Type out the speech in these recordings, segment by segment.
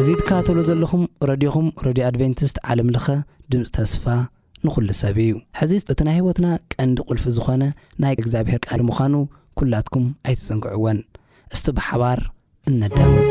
እዚ ትከታተሉ ዘለኹም ረድዮኹም ረድዮ ኣድቨንቲስት ዓለም ለኸ ድምፂ ተስፋ ንኹሉ ሰብ እዩ። ሕዚ እቲ ናይ ህይወትና ቀንዲ ቁልፊ ዝኾነ ናይ እግዚኣብሔር ቃል ምዃኑ ኩላትኩም ኣይትዘንግዕዎን። እስቲ ብሓባር እነዳምፅ።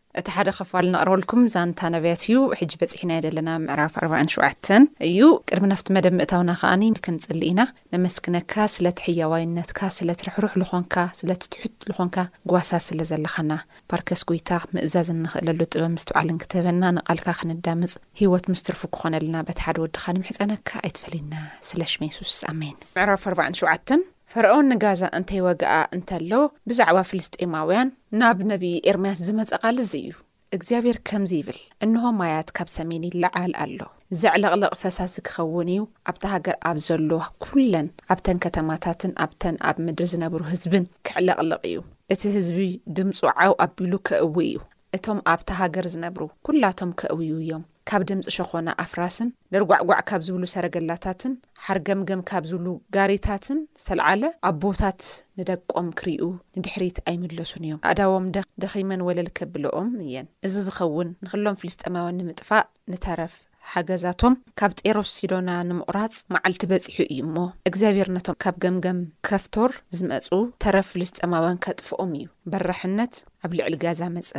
እቲ ሓደ ክፋል እነቕርበልኩም ዛንታ ነብያት እዩ። ሕጂ በጺሕናዮ ዘለና ምዕራፍ ኣርባዓን ሸውዓተን እዩ። ቅድሚ ናብቲ መደብ ምእታውና ከኣ ክንጽሊ ኢና። ነመስግነካ ስለቲ ሕያዋይነትካ፣ ስለቲ ርሕሩሕ ልኾንካ፣ ስለቲ ትሑት ልኾንካ ጓሳ ስለ ዘለኻና። ፓርከስ ጎይታ ምእዛዝ እንኽእለሉ ጥበብ ምስትውዓልን ክትህበና ንቓልካ ክንዳምጽ ህይወት ምስ ትርፉ ክኾነልና በቲ ሓደ ወድኻ ንምሕጸነካ ኣይትፈለየና ስለ ሽም የሱስ ኣሜን። ምዕራፍ ኣርባዓን ሸውዓተን። ፈርዖን ንጋዛ እንተይወግኣ እንተሎ ብዛዕባ ፍልስጥኤማውያን ናብ ነብዪ ኤርምያስ ዝመጸ ቓል እዚ እዩ፣ እግዚኣብሄር ከምዚ ይብል፣ እንሆ ማያት ካብ ሰሜን ይለዓል ኣሎ፣ ዘዕለቕልቕ ፈሳሲ ኪኸውን እዩ፣ ኣብታ ሃገር ኣብ ዘሎ ኵለን ኣብተን ከተማታትን ኣብተን ኣብ ምድሪ ዝነብሩ ህዝብን ኬዕለቕልቕ እዩ፣ እቲ ህዝቢ ድምጹ ዓው ኣቢሉ ኬእዊ እዩ፣ እቶም ኣብታ ሃገር ዝነብሩ ኵላቶም ኬእውዩ እዮም። ካብ ድምጺ ሸኾና ኣፍራስን ደርጓዕጓዕ ካብ ዝብሉ ሰረገላታትን ሓርገምገም ካብ ዝብሉ ጋሪታትን ዝተልዓለ ኣቦታት ንደቆም ክሪኡ ንድሕሪት ኣይምለሱን እዮም። ኣእዳዎም ደኺመን ወለል ከብለኦም እየን። እዚ ዝኸውን ንክሎም ፍልስጤማውያን ንምጥፋእ ንተረፍ ሓገዛቶም ካብ ጤሮስ ሲዶና ንምቑራጽ መዓልቲ በጺሑ እዩ እሞ እግዚኣብሄር ነቶም ካብ ገምገም ከፍቶር ዝመጹ ተረፍ ፍልስጤማውያን ከጥፍኦም እዩ። በራሕነት ኣብ ልዕሊ ጋዛ መጸ።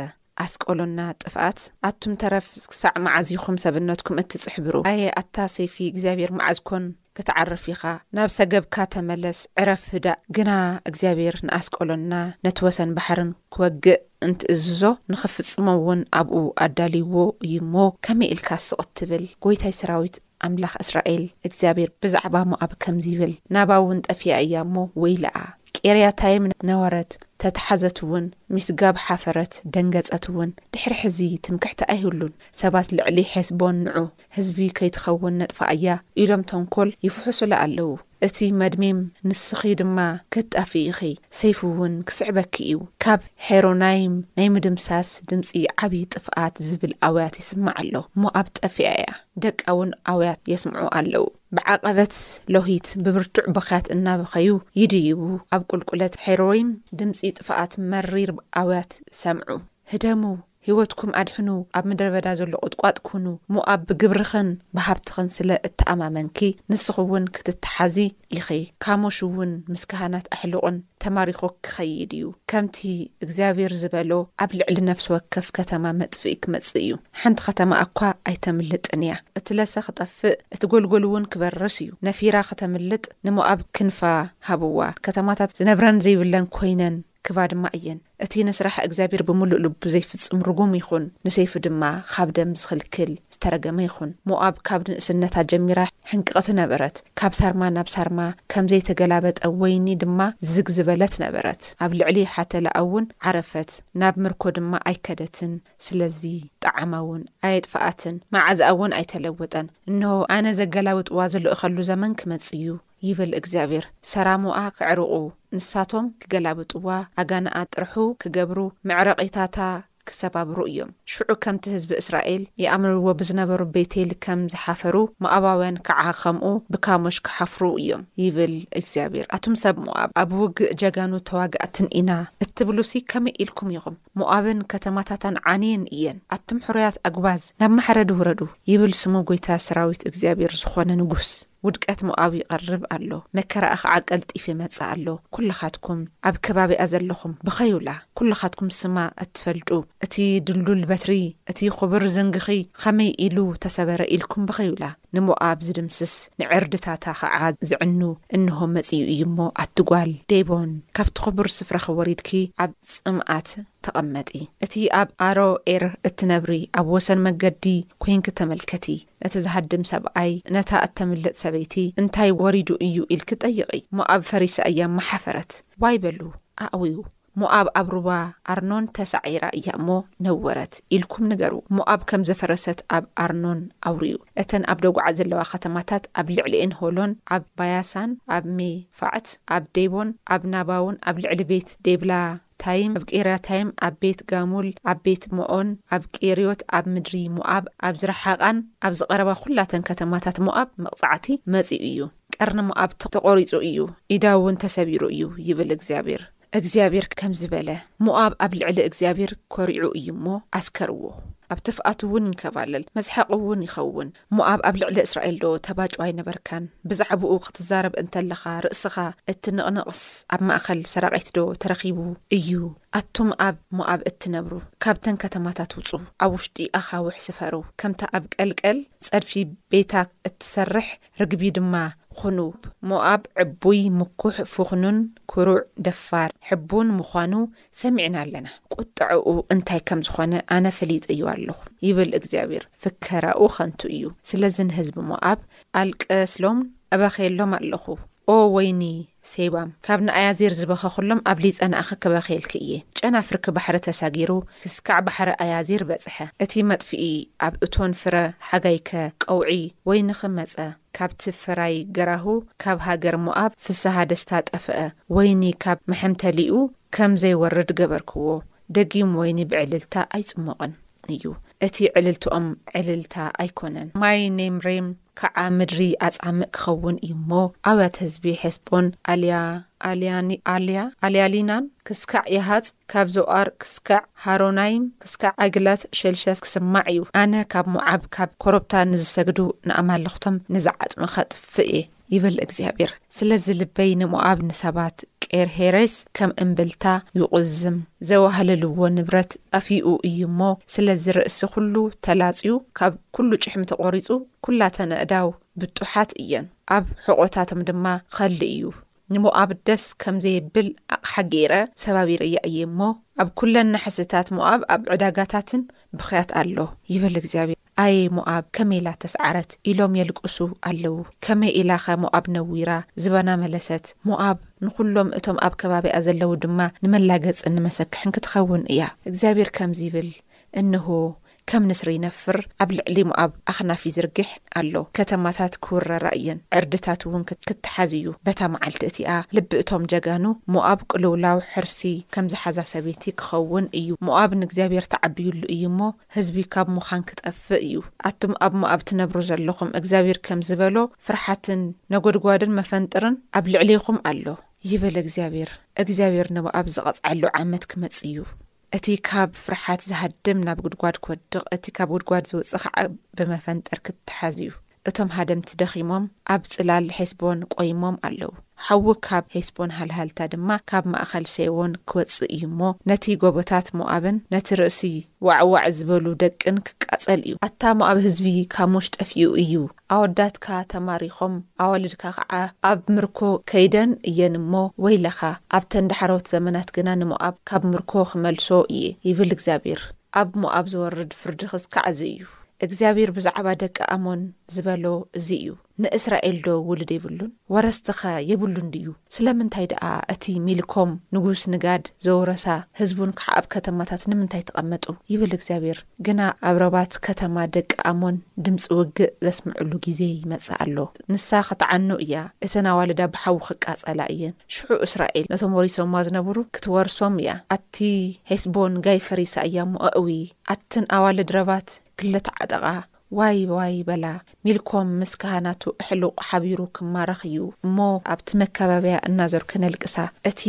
ኣስቆሎና ጥፍኣት ኣቱም ተረፍ ክሳዕ ማዓዝ ኢኩም ሰብነትኩም እትጽሕብሩ ኣየ ኣታ ሰይፊ እግዚኣብሔር ማዓዝ ኮን ክትዓርፍ ኢካ ናብ ሰገብካ ተመለስ ዕረፍ ህዳእ ግና እግዚኣብሔር ንኣስቆሎና ነቲ ወሰን ባሕርን ክወግእ እንትእዝዞ ንክፍጽሞ ውን ኣብኡ ኣዳልይዎ እዩ እሞ ከመይ ኢልካ ስቅ ትብል ጎይታይ ሰራዊት ኣምላኽ እስራኤል እግዚኣብሄር ብዛዕባ ሞኣብ ከምዚ ይብል፣ ናባ እውን ጠፊኣ እያ እሞ፣ ወይለኣ። ቂርያታይም ነበረት፣ ተታሕዘት እውን፣ ሚስጋብ ሓፈረት፣ ደንገጸት እውን። ድሕሪ ሕዚ ትምክሕቲ ኣይህሉን፣ ሰባት ልዕሊ ሔስቦን፣ ንዑ፣ ህዝቢ ከይትኸውን ነጥፍኣያ፣ ኢሎም ተንኰል ይፍሕሱላ ኣለዉ። እቲ መድሚም ንስኺ ድማ ክትጠፍኢ ኢኺ ሰይፉ ውን ክስዕበኪ እዩ ካብ ሄሮናይም ናይ ምድምሳስ ድምጺ ዓቢ ጥፍኣት ዝብል ኣውያት ይስማዕ ኣሎ እሞ ኣብ ጠፊኣ እያ ደቃ ውን ኣውያት የስምዑ ኣለው ብዓቐበት ሎሂት ብብርቱዕ ብኽያት እናበኸዩ ይድይቡ ኣብ ቁልቁለት ሄሮይም ድምጺ ጥፍኣት መሪር ኣውያት ሰምዑ ህደሙ ህይወትኩም ኣድሕኑ፣ ኣብ ምድረ በዳ ዘሎ ቍጥቋጥ ኩኑ። ሞኣብ ብግብርኽን ብሃብትኽን ስለ እተኣማመንኪ፣ ንስኺ እውን ክትተሓዚ ኢኺ። ካሞሽ እውን ምስ ካህናት ኣሕሉቕን ተማሪኹ ኪኸይድ እዩ። ከምቲ እግዚኣብሄር ዝበሎ፣ ኣብ ልዕሊ ነፍሲ ወከፍ ከተማ መጥፍኢ ኪመጽእ እዩ። ሓንቲ ኸተማ እኳ ኣይተምልጥን እያ። እቲ ለሰ ኺጠፍእ፣ እቲ ጐልጐል እውን ኪበርስ እዩ። ነፊራ ኸተምልጥ፣ ንሞኣብ ክንፋ ሃብዋ። ከተማታት ዚነብረን ዘይብለን ኰይነን ክባ ድማ እየን። እቲ ንስራሕ እግዚኣብሔር ብምሉእ ልቡ ዘይፍጽም ርጉም ይኹን፣ ንሰይፊ ድማ ኻብ ደም ዚኽልክል ዝተረገመ ይኹን። ሞኣብ ካብ ንእስነታ ጀሚራ ሕንቅቕቲ ነበረት፣ ካብ ሳርማ ናብ ሳርማ ከም ዘይተገላበጠ ወይኒ ድማ ዝግ ዝበለት ነበረት። ኣብ ልዕሊ ሓተላኣውን ዓረፈት፣ ናብ ምርኮ ድማ ኣይከደትን፣ ስለዚ ጣዕማውን ኣየጥፍኣትን፣ መዓዛኣውን ኣይተለወጠን። እንሆ፣ ኣነ ዘገላብጥዋ ዝልእኸሉ ዘመን ኪመጽእ እዩ። ይብል እግዚኣብሔር ሰራሙኣ ከዕርቑ ንሳቶም ክገላብጥዋ ኣጋንኣ ጥርሑ ክገብሩ መዕረቒታታ ክሰባብሩ እዮም ሽዑ ከምቲ ህዝቢ እስራኤል ይኣምርዎ ብዝነበሩ ቤቴል ከም ዝሓፈሩ ሞኣባውያን ከዓ ከምኡ ብካሞሽ ክሓፍሩ እዮም ይብል እግዚኣብሔር ኣቱም ሰብ ሞኣብ ኣብ ውግእ ጀጋኑ ተዋጋእትን ኢና እትብሉሲ ከመይ ኢልኩም ኢኹም ሞኣብን ከተማታታን ዓንየን እየን፣ ኣቱም ሕሩያት ኣጕባዝ፣ ናብ ማሕረዲ ውረዱ፣ ይብል ስሙ ጐይታ ሰራዊት እግዚኣብሄር ዝዀነ ንጉስ። ውድቀት ሞኣብ ይቐርብ ኣሎ፣ መከራኣ ኸዓ ቀልጢፉ ይመጽእ ኣሎ። ኵልኻትኩም ኣብ ከባቢኣ ዘሎኹም፣ ብኸዩላ! ኵልኻትኩም ስማ እትፈልጡ፣ እቲ ድልዱል በትሪ፣ እቲ ኽቡር ዘንግኺ ኸመይ ኢሉ ተሰበረ! ኢልኩም ብኸዩላ። ንሞኣብ ዝድምስስ ንዕርድታታ ኸዓ ዘዕኑ እንሆ መጺኡ እዩ እሞ ኣቲ ጓል ዴቦን ካብቲ ኽቡር ስፍራኺ ወሪድኪ ኣብ ጽምኣት ተቐመጢ እቲ ኣብ ኣሮዔር እትነብሪ ኣብ ወሰን መገዲ ኮይንኪ ተመልከቲ ነቲ ዝሃድም ሰብኣይ ነታ እተምልጥ ሰበይቲ እንታይ ወሪዱ እዩ ኢልኪ ጠይቒ ሞኣብ ፈሪሳ እያ እሞ ሓፈረት ዋይ በሉ ኣእውዩ ሞኣብ ኣብ ሩባ ኣርኖን ተሳዒራ እያ እሞ ነወረት ኢልኩም ንገሩ። ሞኣብ ከም ዘፈረሰት ኣብ ኣርኖን ኣውርዩ። እተን ኣብ ደጉዓ ዘለዋ ኸተማታት ኣብ ልዕሊኤን ሆሎን ኣብ ባያሳን ኣብ ሜፋዕት ኣብ ዴቦን ኣብ ናባውን ኣብ ልዕሊ ቤት ዴብላታይም ኣብ ቂርያታይም ኣብ ቤት ጋሙል ኣብ ቤት ሞዖን ኣብ ቂርዮት ኣብ ምድሪ ሞኣብ ኣብ ዝረሓቓን ኣብ ዝቐረባ ዅላተን ከተማታት ሞኣብ መቕጻዕቲ መጺኡ እዩ። ቀርኒ ሞኣብ ተቖሪጹ እዩ፣ ኢዳ'ውን ተሰቢሩ እዩ፣ ይብል እግዚኣብሄር። እግዚኣብሄር ከምዚ በለ፣ ሞኣብ ኣብ ልዕሊ እግዚኣብሄር ኰሪዑ እዩ እሞ፣ ኣስከርዎ። ኣብ ትፍኣቱ'ውን ይንከባለል፣ መስሓቑ'ውን ይኸውን። ሞኣብ ኣብ ልዕሊ እስራኤልዶ ተባጩ ኣይነበርካን? ብዛዕባኡ ኽትዛረብ እንተ ኣለኻ፣ ርእስኻ እትንቕንቕስ ኣብ ማእከል ሰራቒትዶ ተረኺቡ እዩ? ኣቱም ኣብ ሞኣብ እትነብሩ፣ ካብተን ከተማታት ውጹ፣ ኣብ ውሽጢ ኣኻውሕ ስፈሩ፣ ከምታ ኣብ ቀልቀል ጸድፊ ቤታ እትሰርሕ ርግቢ ድማ ኹኑ። ሞኣብ ዕቡይ፣ ምኩሕ፣ ፍኹኑን፣ ኩሩዕ፣ ደፋር፣ ሕቡን ምዃኑ ሰሚዕና ኣለና፣ ቁጥዐኡ እንታይ ከም ዝኾነ ኣነ ፈሊጠዮ ኣሎኹ፣ ይብል እግዚኣብሄር፣ ፍከራኡ ኸንቱ እዩ። ስለዚ ንህዝቢ ሞኣብ፣ ኣልቅስሎም፣ እበኽየሎም ኣሎኹ። ኦወይኒ ሴባም ካብ ንኣያዜር ዝበኸኹሎም ኣብሊጸ ንኣኺ ክበኽየልኪ እየ። ጨናፍርኪ ባሕሪ ተሳጊሩ ክስካዕ ባሕሪ ኣያዜር በጽሐ። እቲ መጥፍኢ ኣብ እቶን ፍረ ሓጋይከ ቀውዒ ወይንኺ መጸ። ካብቲ ፈራይ ገራሁ ካብ ሃገር ሞኣብ ፍስሃ ደስታ ጠፍአ። ወይኒ ካብ መሐምተሊኡ ከም ዘይወርድ ገበርክዎ። ደጊም ወይኒ ብዕልልታ ኣይጽሞቕን እዩ። እቲ ዕልልትኦም ዕልልታ ኣይኮነን። ማይ ኔምሬም ከዓ ምድሪ ኣጻምእ ክኸውን እዩ እሞ፣ ኣውያት ህዝቢ ሔስቦን፣ ኣልያ፣ ኣልያኒ፣ ኣልያ፣ ኣልያሊናን ክስካዕ ያሃጽ፣ ካብ ዞኣር ክስካዕ ሐሮናይም፣ ክስካዕ ዐግላት ሸሊሻስ ክስማዕ እዩ። ኣነ ካብ ሞዓብ ካብ ኮረብታ ንዝሰግዱ ንኣማልኽቶም ንዝዓጽሙ ኸጥፍእ እየ፣ ይብል እግዚኣብሄር። ስለዚ ልበይ ንሞኣብ ንሰባት ቄርሄሬስ ከም እምብልታ ይቝዝም፣ ዘዋህለልዎ ንብረት ጠፊኡ እዩ እሞ፣ ስለዚ ርእሲ ዅሉ ተላጽዩ፣ ካብ ኵሉ ጭሕሚ ተቖሪጹ፣ ኵላተን ኣእዳው ብጡሓት እየን፣ ኣብ ሕቖታቶም ድማ ኸሊ እዩ። ንሞኣብ ደስ ከም ዜብል ኣቕሓ ገይረ ሰባቢረያ እየ እሞ፣ ኣብ ኵለን ናሕስታት ሞኣብ ኣብ ዕዳጋታትን ብኽያት ኣሎ፣ ይብል እግዚኣብሄር። ኣየ ሞኣብ ከመይ ኢላ ተስዓረት ኢሎም የልቅሱ ኣለዉ፣ ከመይ ኢላኸ ሞኣብ ነዊራ፣ ዝባና መለሰት፣ ሞኣብ ንዅሎም እቶም ኣብ ከባቢኣ ዘለዉ ድማ ንመላገጽን ንመሰክሕን ክትኸውን እያ። እግዚኣብሄር ከምዚ ይብል፣ እንሆ፣ ከም ንስሪ ይነፍር፣ ኣብ ልዕሊ ሞኣብ ኣኽናፊ ይዝርግሕ ኣሎ፣ ከተማታት ክውረራ እየን፣ ዕርድታትውን ክተሓዝ እዩ፣ በታ መዓልቲ እቲኣ ልቢ እቶም ጀጋኑ ሞኣብ ቅልውላው ሕርሲ ከም ዝሓዛ ሰበይቲ ክኸውን እዩ፣ ሞኣብ ንእግዚኣብሄር ተዓብዩሉ እዩ እሞ፣ ህዝቢ ካብ ሙኻን ክጠፍእ እዩ ኣቱም ኣብ ሞኣብ ትነብሩ ዘለኹም እግዚኣብሄር ከም ዝበሎ ፍርሓትን ነጎድጓድን መፈንጥርን ኣብ ልዕሌኹም ኣሎ ይበለ እግዚኣብሄር እግዚኣብሄር ንሞኣብ ዝቐጽዓሉ ዓመት ክመጽእ እዩ እቲ ካብ ፍርሓት ዝሃድም ናብ ጉድጓድ ክወድቕ እቲ ካብ ጉድጓድ ዝውጽእ ኸኣ ብመፈንጠር ክተሓዝ እዩ። እቶም ሃደምቲ ደኺሞም ኣብ ጽላል ሔስቦን ቈይሞም ኣለዉ፣ ሓዊ ኻብ ሔስቦን ሃልሃልታ ድማ ካብ ማእከል ሴዎን ኪወጽእ እዩ እሞ፣ ነቲ ጎቦታት ሞኣብን ነቲ ርእሲ። ዋዕዋዕ ዝበሉ ደቅን ኪቃጸል እዩ። ኣታ ሞኣብ ህዝቢ ካሞሽ ጠፊኡ እዩ፣ ኣወዳትካ ተማሪኾም፣ ኣዋልድካ ኸኣ ኣብ ምርኮ ከይደን እየን እሞ፣ ወይለኻ፣ ኣብተን ዳሕረዎት ዘመናት ግና ንሞኣብ ካብ ምርኮ ኽመልሶ እየ፣ ይብል እግዚኣብሄር፣ ኣብ ሞኣብ ዚወርድ ፍርዲ ኽስካዕ እዚ እዩ። እግዚኣብሂር ብዛዕባ ደቂ ኣሞን ዝበሎ እዚ እዩ፣ ንእስራኤልዶ ውሉድ የብሉን? ወረስቲኸ የብሉን ድዩ? ስለምንታይ ደኣ እቲ ሚልኮም ንጉስ ንጋድ ዘውረሳ ህዝቡን ከዓ ኣብ ከተማታት ንምንታይ ተቐመጡ? ይብል እግዚኣብሂር፣ ግና ኣብ ረባት ከተማ ደቂ ኣሞን ድምፂ ውግእ ዘስምዑሉ ጊዜ ይመፅእ ኣሎ፣ ንሳ ኽትዓኑ እያ፣ እተን ኣዋልዳ ብሓዊ ኽቃፀላ እየን፣ ሽዑ እስራኤል ነቶም ወሪሶምዋ ዝነብሩ ክትወርሶም እያ፣ ኣቲ ሔስቦን ጋይ ፈሪሳ እያ እሞ ኣእውዪ። ኣትን ኣዋልድ ረባት ክለ ተዓጠቓ ዋይ ዋይ በላ። ሚልኮም ምስ ካህናቱ ኣሕሉቕ ሓቢሩ ክማረኽ እዩ እሞ ኣብቲ መካባብያ እናዞርኪ ነልቅሳ። እቲ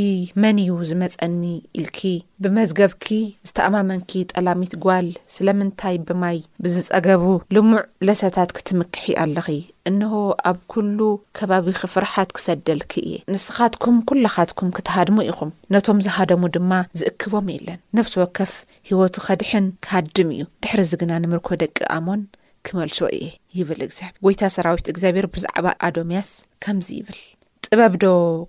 መን እዩ ዝመጸኒ ኢልኪ ብመዝገብኪ ዝተኣማመንኪ ጠላሚት ጓል ስለምንታይ ብማይ ብዝጸገቡ ልሙዕ ለሰታት ክትምክሒ ኣለኺ? እንሆ ኣብ ኩሉ ከባቢኺ ፍርሓት ክሰደልኪ እየ። ንስኻትኩም ኩላኻትኩም ክትሃድሙ ኢኹም፣ ነቶም ዝሃደሙ ድማ ዝእክቦም የለን። ነፍሲ ወከፍ ህይወቱ ኼድሕን ኪሃድም እዩ፣ ድሕርዚ ግና ንምርኮ ደቂ ኣሞን ክመልሶ እየ ይብል እግዚኣብሄር። ጐይታ ሰራዊት እግዚኣብሄር ብዛዕባ ኣዶምያስ ከምዚ ይብል፣ ጥበብዶ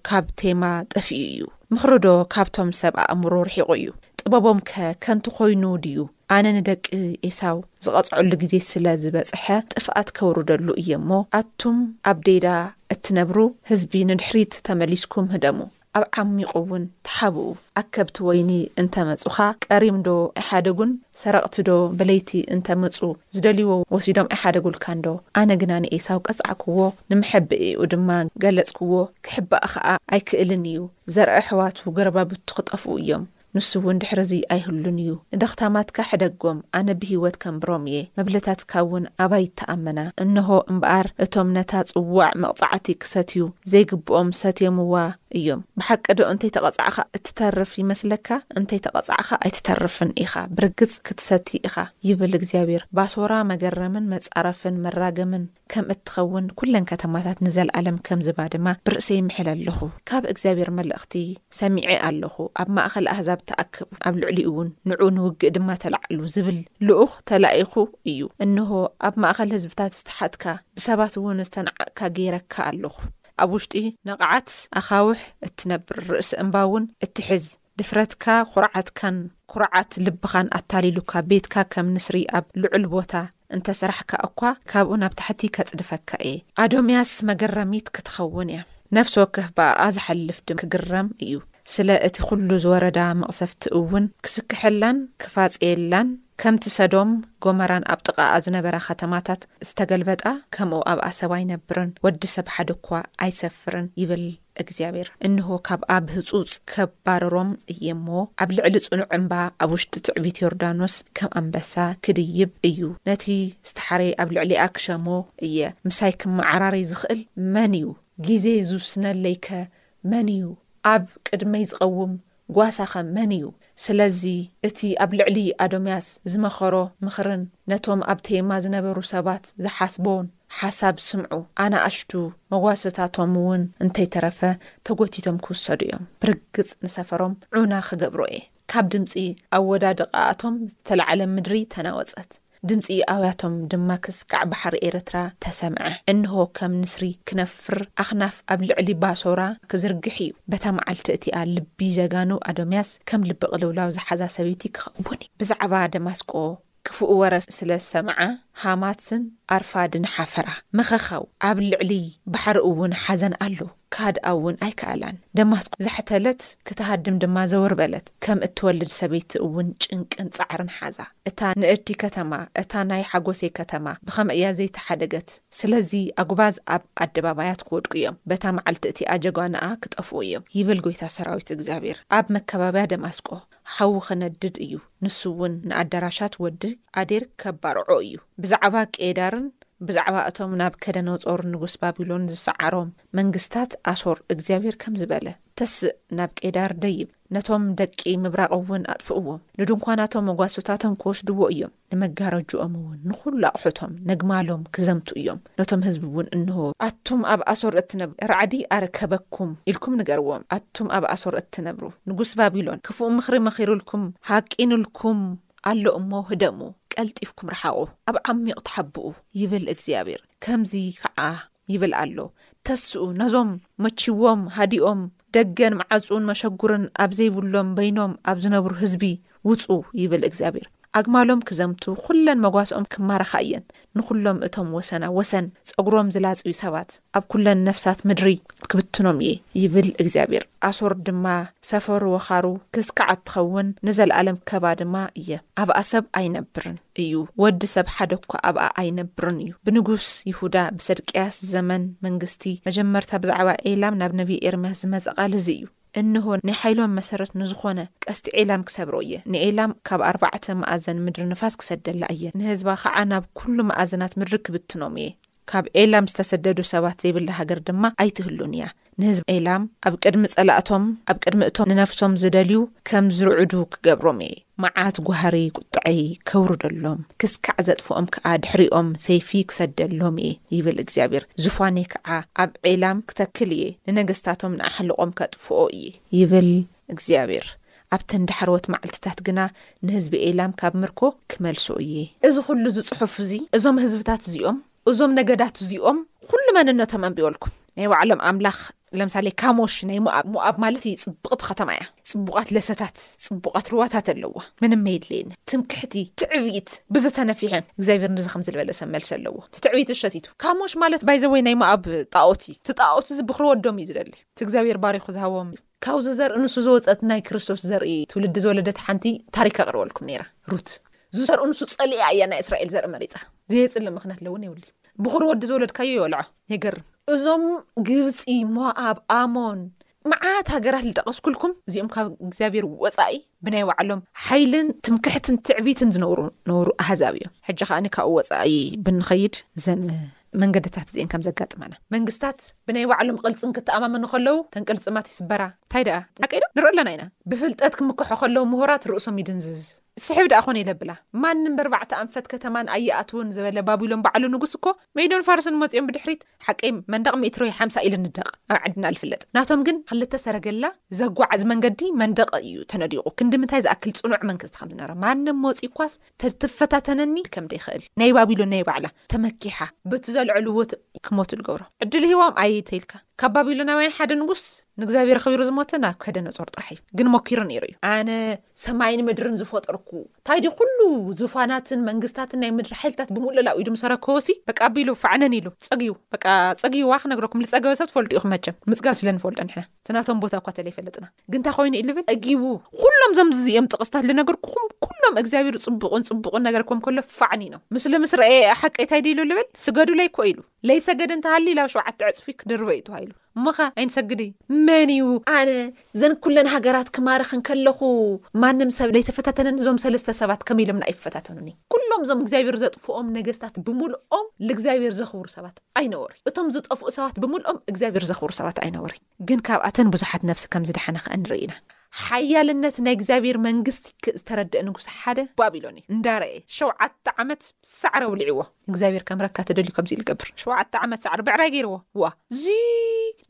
ካብ ቴማ ጠፊኡ እዩ? ምኽሪዶ ካብቶም ሰብ ኣእምሮ ርሒቑ እዩ? ጥበቦምከ ከንቱ ዀይኑ ድዩ? ኣነ ንደቂ ኤሳው ዝቐጽዐሉ ግዜ ስለ ዝበጽሐ፣ ጥፍኣት ከውርደሉ እየ እሞ፣ ኣቱም ኣብ ዴዳ እትነብሩ ህዝቢ፣ ንድሕሪት ተመሊስኩም ህደሙ። ኣብ ዓሚቝ እውን ተሓብኡ። ኣከብቲ ወይኒ እንተ መጹኻ፣ ቀሪም ዶ ኣይሓደጉን? ሰረቕቲ ዶ ብለይቲ እንተ መጹ፣ ዝደልይዎ ወሲዶም ኣይሓደጉልካን ዶ? ኣነ ግና ንዔሳው ቀጻዕክዎ፣ ንመሐብኢኡ ድማ ገለጽክዎ፣ ኪሕባእ ኸኣ ኣይክእልን እዩ። ዘርኢ ኣሕዋቱ፣ ጐረባብቱ ኺጠፍኡ እዮም። ንሱ እውን ድሕሪ እዙይ ኣይህሉን እዩ። ንደኽታማትካ ሕደጎም፣ ኣነ ብህይወት ከንብሮም እየ፣ መብለታትካ እውን ኣባይ ይተኣመና። እንሆ እምበኣር እቶም ነታ ፅዋዕ መቕፃዕቲ ክሰትዩ ዘይግብኦም ሰትዮምዋ እዮም። ብሓቂዶ እንተይተቐፃዕኻ እትተርፍ ይመስለካ? እንተይተቐፃዕኻ ኣይትተርፍን ኢኻ፣ ብርግፅ ክትሰቲ ኢኻ፣ ይብል እግዚኣብሄር። ባሶራ መገረምን መፃረፍን መራገምን ከም እትኸውን ኩለን ከተማታት ንዘልኣለም ከም ዝባድማ ብርእሰይ ምሕለ ኣሎኹ። ካብ እግዚኣብሔር መልእኽቲ ሰሚዐ ኣሎኹ፣ ኣብ ማእከል ኣህዛብ ተኣከቡ፣ ኣብ ልዕሊኡውን ንዑ ንውግእ ድማ ተላዕሉ ዝብል ልኡኽ ተላኢኹ እዩ። እንሆ፣ ኣብ ማእከል ህዝብታት ዝተሓትካ፣ ብሰባትውን ዝተናዕቕካ ገይረካ ኣሎኹ። ኣብ ውሽጢ ነቓዓት ኣኻውሕ እትነብር፣ ርእሲ እምባውን እትሕዝ፣ ድፍረትካ ኩርዓትካን ኩርዓት ልብኻን ኣታሊሉካ ቤትካ ከም ንስሪ ኣብ ልዑል ቦታ እንተ ሰራሕካ እኳ ካብኡ ናብ ታሕቲ ከጽድፈካ እየ። ኣዶምያስ መገረሚት ክትኸውን እያ። ነፍሲ ወከፍ ብኣኣ ዝሓልፍ ድም ክግረም እዩ። ስለ እቲ ኩሉ ዝወረዳ መቕሰፍቲ እውን ክስክሐላን ክፋጸየላን ከምቲ ሰዶም ጎመራን ኣብ ጥቓኣ ዝነበራ ከተማታት ዝተገልበጣ ከምኡ ኣብኣ ሰብ ኣይነብርን ወዲ ሰብ ሓደ እኳ ኣይሰፍርን ይብል። እግዚኣብሔር እንሆ ካብ ኣብ ህጹጽ ከባርሮም እየ እሞ ኣብ ልዕሊ ጽኑዕ እምባ ኣብ ውሽጢ ትዕቢት ዮርዳኖስ ከም ኣንበሳ ክድይብ እዩ ነቲ ዝተሓረየ ኣብ ልዕሊኣ ክሸሞ እየ ምሳይ ክመዓራረይ ዝኽእል መን እዩ ጊዜ ዝውስነለይከ መን እዩ ኣብ ቅድመይ ዝቐውም ጓሳኸ መን እዩ? ስለዚ፣ እቲ ኣብ ልዕሊ ኣዶምያስ ዝመኸሮ ምኽርን ነቶም ኣብ ቴማ ዝነበሩ ሰባት ዝሓስቦን ሓሳብ ስምዑ። ኣናእሽቱ መጓሰታቶምውን እንተይተረፈ ተጐቲቶም ክውሰዱ እዮም። ብርግጽ ንሰፈሮም ዑና ኽገብሮ እየ። ካብ ድምጺ ኣወዳድቓኣቶም ዝተላዕለ ምድሪ ተናወጸት። ድምጺ ኣውያቶም ድማ ክስካዕ ባሕሪ ኤርትራ ተሰምዐ። እንሆ ከም ንስሪ ክነፍር ኣኽናፍ ኣብ ልዕሊ ባሶራ ክዝርግሕ እዩ። በታ መዓልቲ እቲኣ ልቢ ጀጋኑ ኣዶምያስ ከም ልቢ ቅልውላው ዝሓዛ ሰበይቲ ክኸውን እዩ። ብዛዕባ ደማስቆ ክፉእ ወረ ስለ ዝሰምዓ ሃማትን ኣርፋድን ሓፈራ። መኸኸው ኣብ ልዕሊ ባሕሪ እውን ሓዘን ኣሎ። ክሃድኣ እውን ኣይከኣላን። ደማስቆ ዘሕተለት፣ ክትሃድም ድማ ዘወር በለት። ከም እትወልድ ሰበይቲ እውን ጭንቅን ጻዕርን ሓዛ። እታ ንእድቲ ከተማ፣ እታ ናይ ሓጎሴ ከተማ፣ ብኸመይ እያ ዘይተሓደገት? ስለዚ ኣጕባዝ ኣብ ኣደባባያት ክወድቁ እዮም፣ በታ መዓልቲ እቲኣ ጀጋኑኣ ክጠፍኡ እዮም፣ ይብል ጐይታ ሰራዊት እግዚኣብሄር። ኣብ መከባብያ ደማስቆ፣ ሓዊ ክነድድ እዩ ንሱ ውን ንኣዳራሻት ወዲ ኣዴር ከባርዖ እዩ ብዛዕባ ቄዳርን ብዛዕባ እቶም ናብ ከደኖጾር ንጉስ ባቢሎን ዝሰዓሮም መንግስታት ኣሶር እግዚኣብሄር ከምዚ በለ ተስእ ናብ ቄዳር ደይብ ነቶም ደቂ ምብራቕ ውን ኣጥፍእዎም ንድንኳናቶም መጓስታቶም ክወስድዎ እዮም። ንመጋረጅኦም እውን ንዅሉ ኣቕሑቶም ነግማሎም ኪዘምቱ እዮም። ነቶም ህዝቢ እውን፣ እንሆ፣ ኣቱም ኣብ ኣሶር እትነብሩ፣ ራዕዲ ኣርከበኩም ኢልኩም ንገርዎም። ኣቱም ኣብ ኣሶር እትነብሩ፣ ንጉስ ባቢሎን ክፉእ ምኽሪ መኺሩልኩም፣ ሃቂኑልኩም ኣሎ እሞ፣ ህደሙ፣ ቀልጢፍኩም ርሓቑ፣ ኣብ ዓሚቕ ተሓብኡ፣ ይብል እግዚኣብሄር፣ ከምዚ ኸዓ ይብል ኣሎ ተስኡ ነዞም መቺዎም ሃዲኦም ደገን መዓጹን መሸጉርን ኣብ ዘይብሎም በይኖም ኣብ ዝነብሩ ህዝቢ ውጹ ይብል እግዚኣብሔር ኣግማሎም ክዘምቱ ኩለን መጓሰኦም ክማረኻ እየን ንኩሎም እቶም ወሰና ወሰን ጸጉሮም ዝላጽዩ ሰባት ኣብ ኩለን ነፍሳት ምድሪ ክብትኖም እየ ይብል እግዚኣብሔር ኣሶር ድማ ሰፈሩ ወኻሩ ክስካዕ ኣትኸውን ንዘልኣለም ከባ ድማ እየ ኣብ ኣሰብ ኣይነብርን። እዩ ወዲ ሰብ ሓደ እኳ ኣብኣ ኣይነብርን እዩ። ብንጉስ ይሁዳ ብሰድቅያስ ዘመን መንግስቲ መጀመርታ ብዛዕባ ኤላም ናብ ነብዪ ኤርምያስ ዝመጸ ቓል እዚ እዩ፣ እንሆ፣ ናይ ሓይሎም መሰረት ንዝዀነ ቀስቲ ዔላም ክሰብሮ እየ፣ ንኤላም ካብ ኣርባዕተ መኣዘን ምድሪ ንፋስ ክሰደላ እየ፣ ንህዝባ ኸዓ ናብ ኵሉ መኣዝናት ምድሪ ክብትኖም እየ። ካብ ኤላም ዝተሰደዱ ሰባት ዘይብላ ሃገር ድማ ኣይትህሉን እያ። ንህዝቢ ኤላም ኣብ ቅድሚ ጸላእቶም፣ ኣብ ቅድሚ እቶም ንነፍሶም ዝደልዩ ከም ዝርዕዱ ክገብሮም እየ። መዓት ጓህሪ ቍጥዐይ ከውርደሎም፣ ክስካዕ ዘጥፍኦም ከኣ ድሕሪኦም ሰይፊ ክሰደሎም እየ፣ ይብል እግዚኣብሄር። ዙፋነይ ከኣ ኣብ ኤላም ክተክል እየ፣ ንነገስታቶም ንኣሕሉቖም ከጥፍኦ እየ። ይብል እግዚኣብሔር ኣብተን ዳሕረዎት መዓልትታት ግና ንህዝቢ ኤላም ካብ ምርኮ ኪመልሶ እየ። እዚ ዅሉ እዚ ጽሑፍ እዚ እዞም ህዝብታት እዚኦም እዞም ነገዳት እዚኦም ዅሉ መንነቶም ኣንቢበልኩም። ናይ ባዕሎም ኣምላኽ ለምሳሌ ካሞሽ ናይ ሞኣብ ሞኣብ ማለት እዩ ጽብቕቲ ከተማ እያ ጽቡቓት ለሰታት ጽቡቓት ሩዋታት ኣለዋ ምንም መየድልየኒ ትምክሕቲ ትዕቢት ብዚ ተነፊሐ እግዚኣብሔር ንዚ ከምዚ ዝበለ ሰብ መልሲ ኣለዎ እቲ ትዕቢት እሸቲቱ ካሞሽ ማለት ባይዘወይ ናይ ሞኣብ ጣኦት እዩ እቲ ጣኦት እዚ ብክሪ ወዶም እዩ ዝደሊ እቲ እግዚኣብሔር ባሪኹ ዝሃቦም እዩ ካብዚ ዘርኢ ንሱ ዝወጸት ናይ ክርስቶስ ዘርኢ ትውልዲ ዝወለደት ሓንቲ ታሪክ ኣቅርበልኩም ነይረ ሩት ዝሰርኡ ንሱ ጸሊኣ እያ ናይ እስራኤል ዘርኢ መሪጻ ዘየጽልእ ምክንያት ለውን የብሉይ ብኩር ወዲ ዝወለድካዮ ይወልዖ የገርም እዞም ግብጺ ሞኣብ ኣሞን መዓት ሃገራት ልጠቀስኩልኩም እዚኦም ካብ እግዚኣብሔር ወጻኢ ብናይ ባዕሎም ሓይልን ትምክሕትን ትዕቢትን ዝነብሩ ነበሩ ኣህዛብ እዮም። ሕጂ ከኣ ካብኡ ወጻኢ ብንኸይድ እዘን መንገድታት እዚኤን ከም ዘጋጥማና። መንግስታት ብናይ ባዕሎም ቕልጽም ክተኣማመኑ ከለዉ እተን ቅልጽማት ይስበራ። እንታይ ደኣ ሓቀይ ዶ? ንርኢ ኣለና ኢና። ብፍልጠት ክምክሑ ከለዉ ምሁራት ርእሶም ይድንዝዝ። ስሕብ ደኣ ኮነ ኢለ ኣብላ። ማንም በርባዕተ ኣንፈት ከተማን ኣይኣትውን ዝበለ ባቢሎን ባዕሉ ንጉስ እኮ ሜዶን ፋርስን ሞጺኦም ብድሕሪት ሓቀይ መንደቕ ሜትሮ ሓምሳ ኢልና ንደቕ ኣብ ዓድና ልፍለጥ ናቶም ግን ክልተ ሰረገላ ዘጓዓዝ መንገዲ መንደቕ እዩ ተነዲቑ ክንዲ ምንታይ ዝኣክል ጽኑዕ መንግስቲ ከም ዝነበረ ማንም ሞጺኳስ ትፈታተነኒ ከም ደይክእል ናይ ባቢሎን ናይ ባዕላ ተመኪሓ በቲ ዘልዐልዎ ክሞቱ ልገብሮ ዕድል ሂቦም ኣይ ተይልካ ካብ ባቢሎናውያን ሓደ ንጉስ ንእግዚኣብሔር ኣኽቢሩ ዝሞተ ናብ ከደነጾር ጥራሕ እዩ ግን ሞኪሩ ነይሩ እዩ ኣነ ሰማይን ምድርን ዝፈጠርኩ ታይ ድዩ ኩሉ ዙፋናትን መንግስታትን ናይ ምድሪ ሓይልታት ብምልእላው ኢዱ ምስ ኣረከቦሲ በቃ ኣቢሉ ፋዕነን ኢሉ ጸግዩ በቃ ጸግዩዋ ክነግረኩም ልጸገበ ሰብ ትፈልጡ ኢኩም መቸም ምጽጋብ ስለ ንፈልጦ ንሕና እቲ ናቶም ቦታ እኳ ተለይፈለጥና ግን ታይ ኮይኑ ኢዩ ልብል ጸጊቡ ኩሎም እዞም ዝዚኦም ጥቅስታት ልነገርኩኩም ኩሎም እግዚኣብሄር ጽቡቅን ጽቡቅን ነገር ኮም ከሎ ፋዕን ኢሎም ምስሉ ምስ ረኣየ ሓቀይ ታይ ድዩ ኢሉ ልብል ስገዱለይ እኮ ኢሉ ለይሰገደ እንተሃልዩ ላብ ሸውዓተ ዕጽፊ ክድርበ ኢዩ ተባሂሉ እሞኸ ኣይንሰግድይ መን እዩ ኣነ ዘን ኩለን ሃገራት ክማርኽ እንከለኹ ማንም ሰብ ለይተፈታተነኒ ዞም ሰለስተ ሰባት ከመይ ኢሎም ንኣይ ይፈታተኑኒ ኩሎም ዞም እግዚኣብሔር ዘጥፍኦም ነገስታት ብምልኦም ልእግዚኣብሔር ዘኽብሩ ሰባት ኣይነበሩይ እቶም ዝጠፍኡ ሰባት ብምልኦም እግዚኣብሔር ዘኽብሩ ሰባት ኣይነበሩይ ግን ካብኣተን ብዙሓት ነፍሲ ከምዝደሓና ከኣ ንርኢ ኢና ሓያልነት ናይ እግዚኣብሔር መንግስቲ ክእ ዝተረደእ ንጉሥ ሓደ ባቢሎን እዩ እንዳረኤ ሸውዓተ ዓመት ሳዕረ ውሊዕዎ እግዚኣብሔር ከምረካ ተደልዩ ከምዚ ኢሉ ይገብር ሸውዓተ ዓመት ሳዕረ ብዕራይ ገይርዎ ዋ ዝይ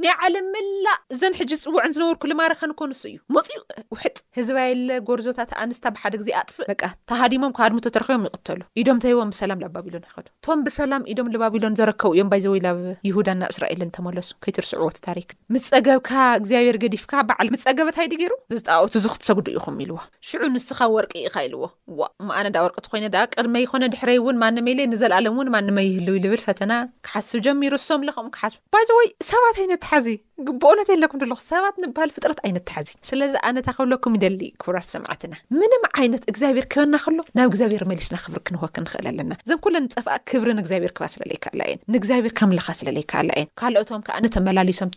ናይ ዓለም መላእ እዘን ሕጂ ዝጽውዐን ዝነበርኩ ልማረኸን እኮ ንሱ እዩ መጺኡ ውሕጥ ህዝባ የለ ጎርዞታት ኣንስታ ብሓደ ግዜ ኣጥፍእ በቃ ተሃዲሞም ክሃድሙ ተተረኺቦም ይቕተሉ ኢዶም ተሂቦም ብሰላም ላብ ባቢሎን ይኸዱ። ቶም ብሰላም ኢዶም ልባቢሎን ዘረከቡ እዮም ባይዘወይ ላብ ይሁዳን ናብ እስራኤልን ተመለሱ ከይትርስዕዎ እቲ ታሪክ ምጸገብካ እግዚኣብሔር ገዲፍካ ባዓል ምጸገበ ታይ ድዩ ገይሩ እዚ ጣኦት እዚ ክትሰግዱ ኢኩም ኢልዋ ሽዑ ንስካ ወርቂ ኢካ ኢልዎ ዋእ እሞ ኣነ ዳኣ ወርቂ ተኮይነ ዳኣ ቅድመይ ኮነ ድሕረይ እውን ማንም የለይ ንዘልኣለም እውን ማንም ኣይህልው ልብል ፈተና ክሓስብ ጀሚሩ እሶም ለከም ክሓስቡ ባይዘወይ ሰባት ኣይነትሓዚ ብእውነተይ ኣለኩም ደለኹ ሰባት ንበሃል ፍጥረት ኣይነተሓዚ ስለዚ ኣነ እታ ክብለኩም ይደሊ ክቡራት ሰማዕትና ምንም ዓይነት እግዚኣብሔር ክበና ከሎ ናብ እግዚኣብሔር መሊስና ክብሪ ክንወ ክንኽእል ኣለና እዘን ኩለን ዝጠፍኣ ክብሪ ንእግዚኣብሔር ክባ ስለለይካኣላ እየን ንእግዚኣብሔር ከምልኻ ስለለይካኣላ እየን ካልኦቶም ከዓነ ተመላሊሶም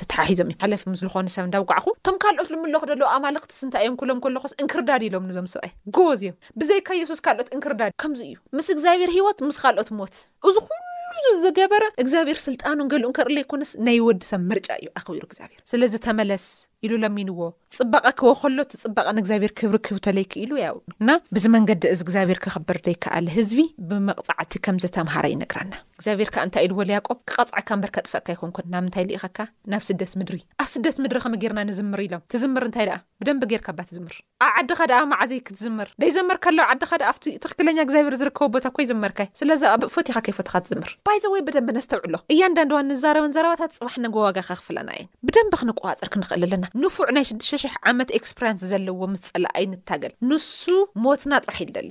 ተተሓሒዞም እዮም ሓለፊ ምስ ዝኾኑ ሰብ እንዳውጋዕኹ እቶም ካልኦት ልምለኹ ደለዉ ኣማልኽቲ ስንታ እዮም ኩሎም ከለኹስ እንክርዳድ ኢሎም ንዞም ሰብኣይ ጎዝ እዮም ብዘይካ የሱስ ካልኦት እንክርዳድ ከምዚ እዩ ምስ እግዚኣብሔር ሂወት ምስ ካልኦት ሞት እዚ ኩሉ እዚ ዝገበረ እግዚኣብሔር ስልጣኑን ገልኡን ከርለ ኣይኮነስ ናይ ወዲ ሰብ ምርጫ እዩ ኣኽቢሩ እግዚኣብሔር ስለዚ ተመለስ ኢሉ ለሚንዎ ጽባቐ ክወ ከሎ እቲ ጽባቐ ንእግዚኣብሔር ክብሪ ክህብ ተለይክ ኢሉ ያው እና ብዚ መንገዲ እዚ እግዚኣብሔር ከኽብር ደይከኣለ ህዝቢ ብመቕጻዕቲ ከም ዝተምሃረ ይነግራና እግዚኣብሔር ከዓ እንታይ ኢልዎ ልያቆብ ክቐጽዐካ እምበር ከጥፈእካ ኣይኮንኩን ናምንታይ ልኢኸካ ናብ ስደት ምድሪ ኣብ ስደት ምድሪ ከመ ጌርና ንዝምር ኢሎም ትዝምር እንታይ ደኣ ብደንቢ ጌርካ እባ ትዝምር። ኣብ ዓድኻ ደኣ መዓዝ እይ ክትዝምር ደይዘመርከ ኣሎ ዓድኻ ደኣ ኣብቲ ትክክለኛ እግዚኣብሔር ዝርከቦ ቦታ እኮ ይዝመርከ ስለዚ ኣብ ፎቲኻ ከይፎተኻ ትዝምር። ባይ ዘ ዌይ ብደንቢ ነስተውዕሎ እያንዳንድዋ እንዛረበን ዘረባታት ጽባሕ ነገ ዋጋ ከኽፍለና እየን ብደንቢ ክንቆጻጸር ክንኽእል ኣለና ንፉዕ ናይ ሽዱሽተ ሽሕ ዓመት ኤክስፕሪያንስ ዘለዎ ምስ ጸላኣይ ንታገል ንሱ ሞትና ጥራሕ እዩ ልደሊ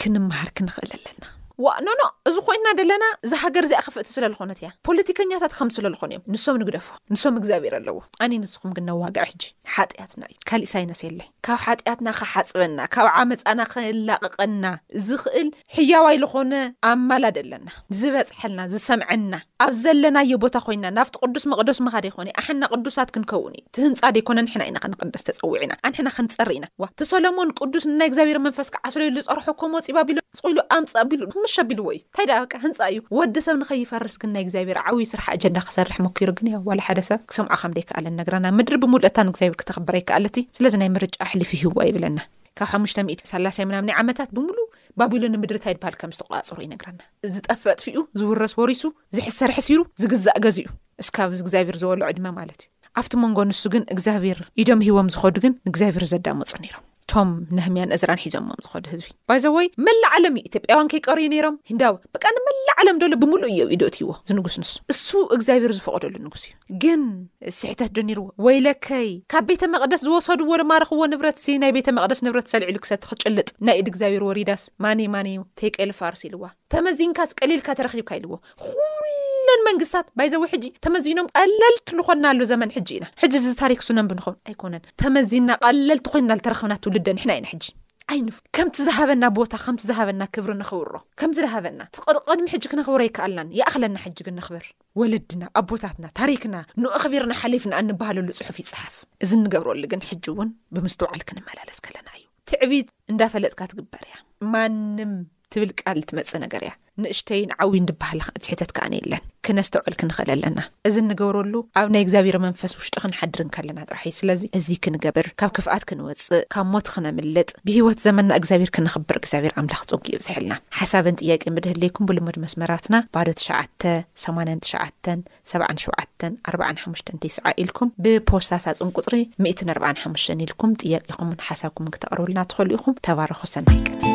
ክንመሃር ክንኽእል ኣለና። ዋእ ኖኖ እዚ ኮይንና ደለና እዛ ሃገር እዚኣ ክፍእቲ ስለ ልኾነት እያ ፖለቲከኛታት ከምዚ ስለ ልኾኑ እዮም ንሶም ንግደፎ ንሶም እግዚኣብሔር ኣለዎ ኣንይ ንስኹም ግን ነዋግዕ ሕጂ ሓጥያትና እዩ ካሊእ ሳይነስ የለ ካብ ሓጥያትና ክሓጽበና ካብ ዓመጻና ክላቕቐና ዝኽእል ሕያዋይ ልኾነ ኣማላድ ኣለና ዝበጽሐልና ዝሰምዐና ኣብ ዘለናዮ ቦታ ኮይንና ናብቲ ቅዱስ መቅዶስ ምኻድ ኣይኮነይ ኣሕና ቅዱሳት ክንከውን እዩ እቲ ህንጻ ደይኮነ ንሕና ኢና ክንቅደስ ተጸዊዕና ኣንሕና ክንጸሪ ኢና ዋእ እቲ ሰሎሞን ቅዱስ ንናይ እግዚኣብሔር መንፈስ ክዓስለዩ ልጸርሖ እኮ ሞጺ ባቢሎን ጽኡ ኢሉ ኣምጽእ ኣቢሉ ክምሽ ኣቢልዎ እዩ እንታይ ደኣ በቃ ህንጻ እዩ ወዲ ሰብ ንከይፈርስ ግን ናይ እግዚኣብሔር ዓውዪ ስራሕ ኣጀንዳ ክሰርሕ ሞኪሩ ግን ያው ዋላ ሓደ ሰብ ክሰምዖ ከም ደይከኣለን ነግረና ምድሪ ብምሉእታ ንእግዚኣብሔር ክተኽብር ኣይከኣለት እዩ ስለዚ ናይ ምርጫ ኣሕሊፊ ሂብዋ ይብለና ካብ ሓሙሽተ ሚእቲ ሰላሳይ ምናምንይ ዓመታት ብምሉእ ባቢሎን ንምድሪ ታይ ድበሃል ከም ዝተቆጻጸሮ ይነግረና። ዝጠፍእ ኣጥፊኡ ዝውረስ ወሪሱ ዝሕሰር ሕሲሩ ዝግዛእ ገዚኡ እስካብ እግዚኣብሔር ዘወሎ ዕድመ ማለት እዩ ኣብቲ መንጎ ንሱ ግን እግዚኣብሔር ኢዶም ሂቦም ዝኸዱ ግን ንእግዚኣብሔር ዘዳመፁ ነይሮም እቶም ነህምያን እዝራን ሒዞሞም ዝኸዱ ህዝቢ ባይዘወይ መላእ ዓለም እዩ ኢትዮጵያውያን ከይቀርዩ ነይሮም ሂንዳዊ በቃ ንመላእ ዓለም ደሎ ብምሉእ እዮ ኢዶ እትይዎ ዝንጉስ ንሱ እሱ እግዚኣብሔር ዝፈቐደሉ ንጉስ እዩ ግን ስሕተት ዶ ነይርዎ? ወይለከይ! ካብ ቤተ መቕደስ ዝወሰድዎ ዝማረኽዎ ንብረትሲ ናይ ቤተ መቕደስ ንብረትሲ ኣልዒሉ ክሰቲ ክጭልጥ ናይ ኢድ እግዚኣብሔር ወሪዳስ ማነይ ማነይ ቴቄል ፋርስ ኢልዋ። ተመዚንካስ ቀሊልካ ተረኺብካ ኢልዎ። ኩለን መንግስታት ባይዘዊ ሕጂ ተመዚኖም ቀለልቲ ንኾናሉ ዘመን ሕጂ ኢና። ሕጂ እዚ ታሪክ ሱነንብ ንኸውን ኣይኮነን። ተመዚና ቀለልቲ ኮይንና ዝተረኽብና ትውልደ ንሕና ኢና ሕጂ። ኣይንፍ ከምቲ ዝሃበና ቦታ ከምቲ ዝሃበና ክብሪ ነኽብሮ ከምቲ ዝሃበና እቲ ቅድሚ ሕጂ ክነኽብሮ ኣይከኣልናን ይኣኽለና ሕጂ ግን ነኽብር። ወለድና ኣቦታትና ታሪክና ኑኣኽቢርና ሓሊፍና እንበሃለሉ ጽሑፍ ይጽሓፍ እዚ እንገብረሉ ግን ሕጂ እውን ብምስትውዓል ክንመላለስ ከለና እዩ ትዕቢት እንዳፈለጥካ ትግበር እያ ማንም ትብል ቃል ትመጽእ ነገር እያ ንእሽተይን ዓብይ እንድበሃላ ትሕተት ከኣነ የለን ክነስተውዕል ክንኽእል ኣለና እዚ እንገብረሉ ኣብ ናይ እግዚኣብሔር መንፈስ ውሽጢ ክንሓድር ንከለና ጥራሕ እዩ ስለዚ እዚ ክንገብር ካብ ክፍኣት ክንወጽእ ካብ ሞት ኽነምልጥ ብሂወት ዘመንና እግዚኣብሄር ክነኽብር እግዚኣብሄር ኣምላኽ ጸጉኡ የብዝሐልና ሓሳብን ጥያቄን ብድህሌኩም ብልሙድ መስመራትና ባዶ ትሽዓተ ሰማንያን ትሽዓተን ሰብዓን ሸውዓተን ኣርብዓን ሓሙሽተን ቴስዓ ኢልኩም ብፖስታ ሳጽን ቁጽሪ ሚእትን ኣርብዓን ሓሙሽተን ኢልኩም ጥያቄኹምን ሓሳብኩምን ክተቅርብልና ትኽእሉ ኢኹም ተባረኹ ሰናይ ቀን።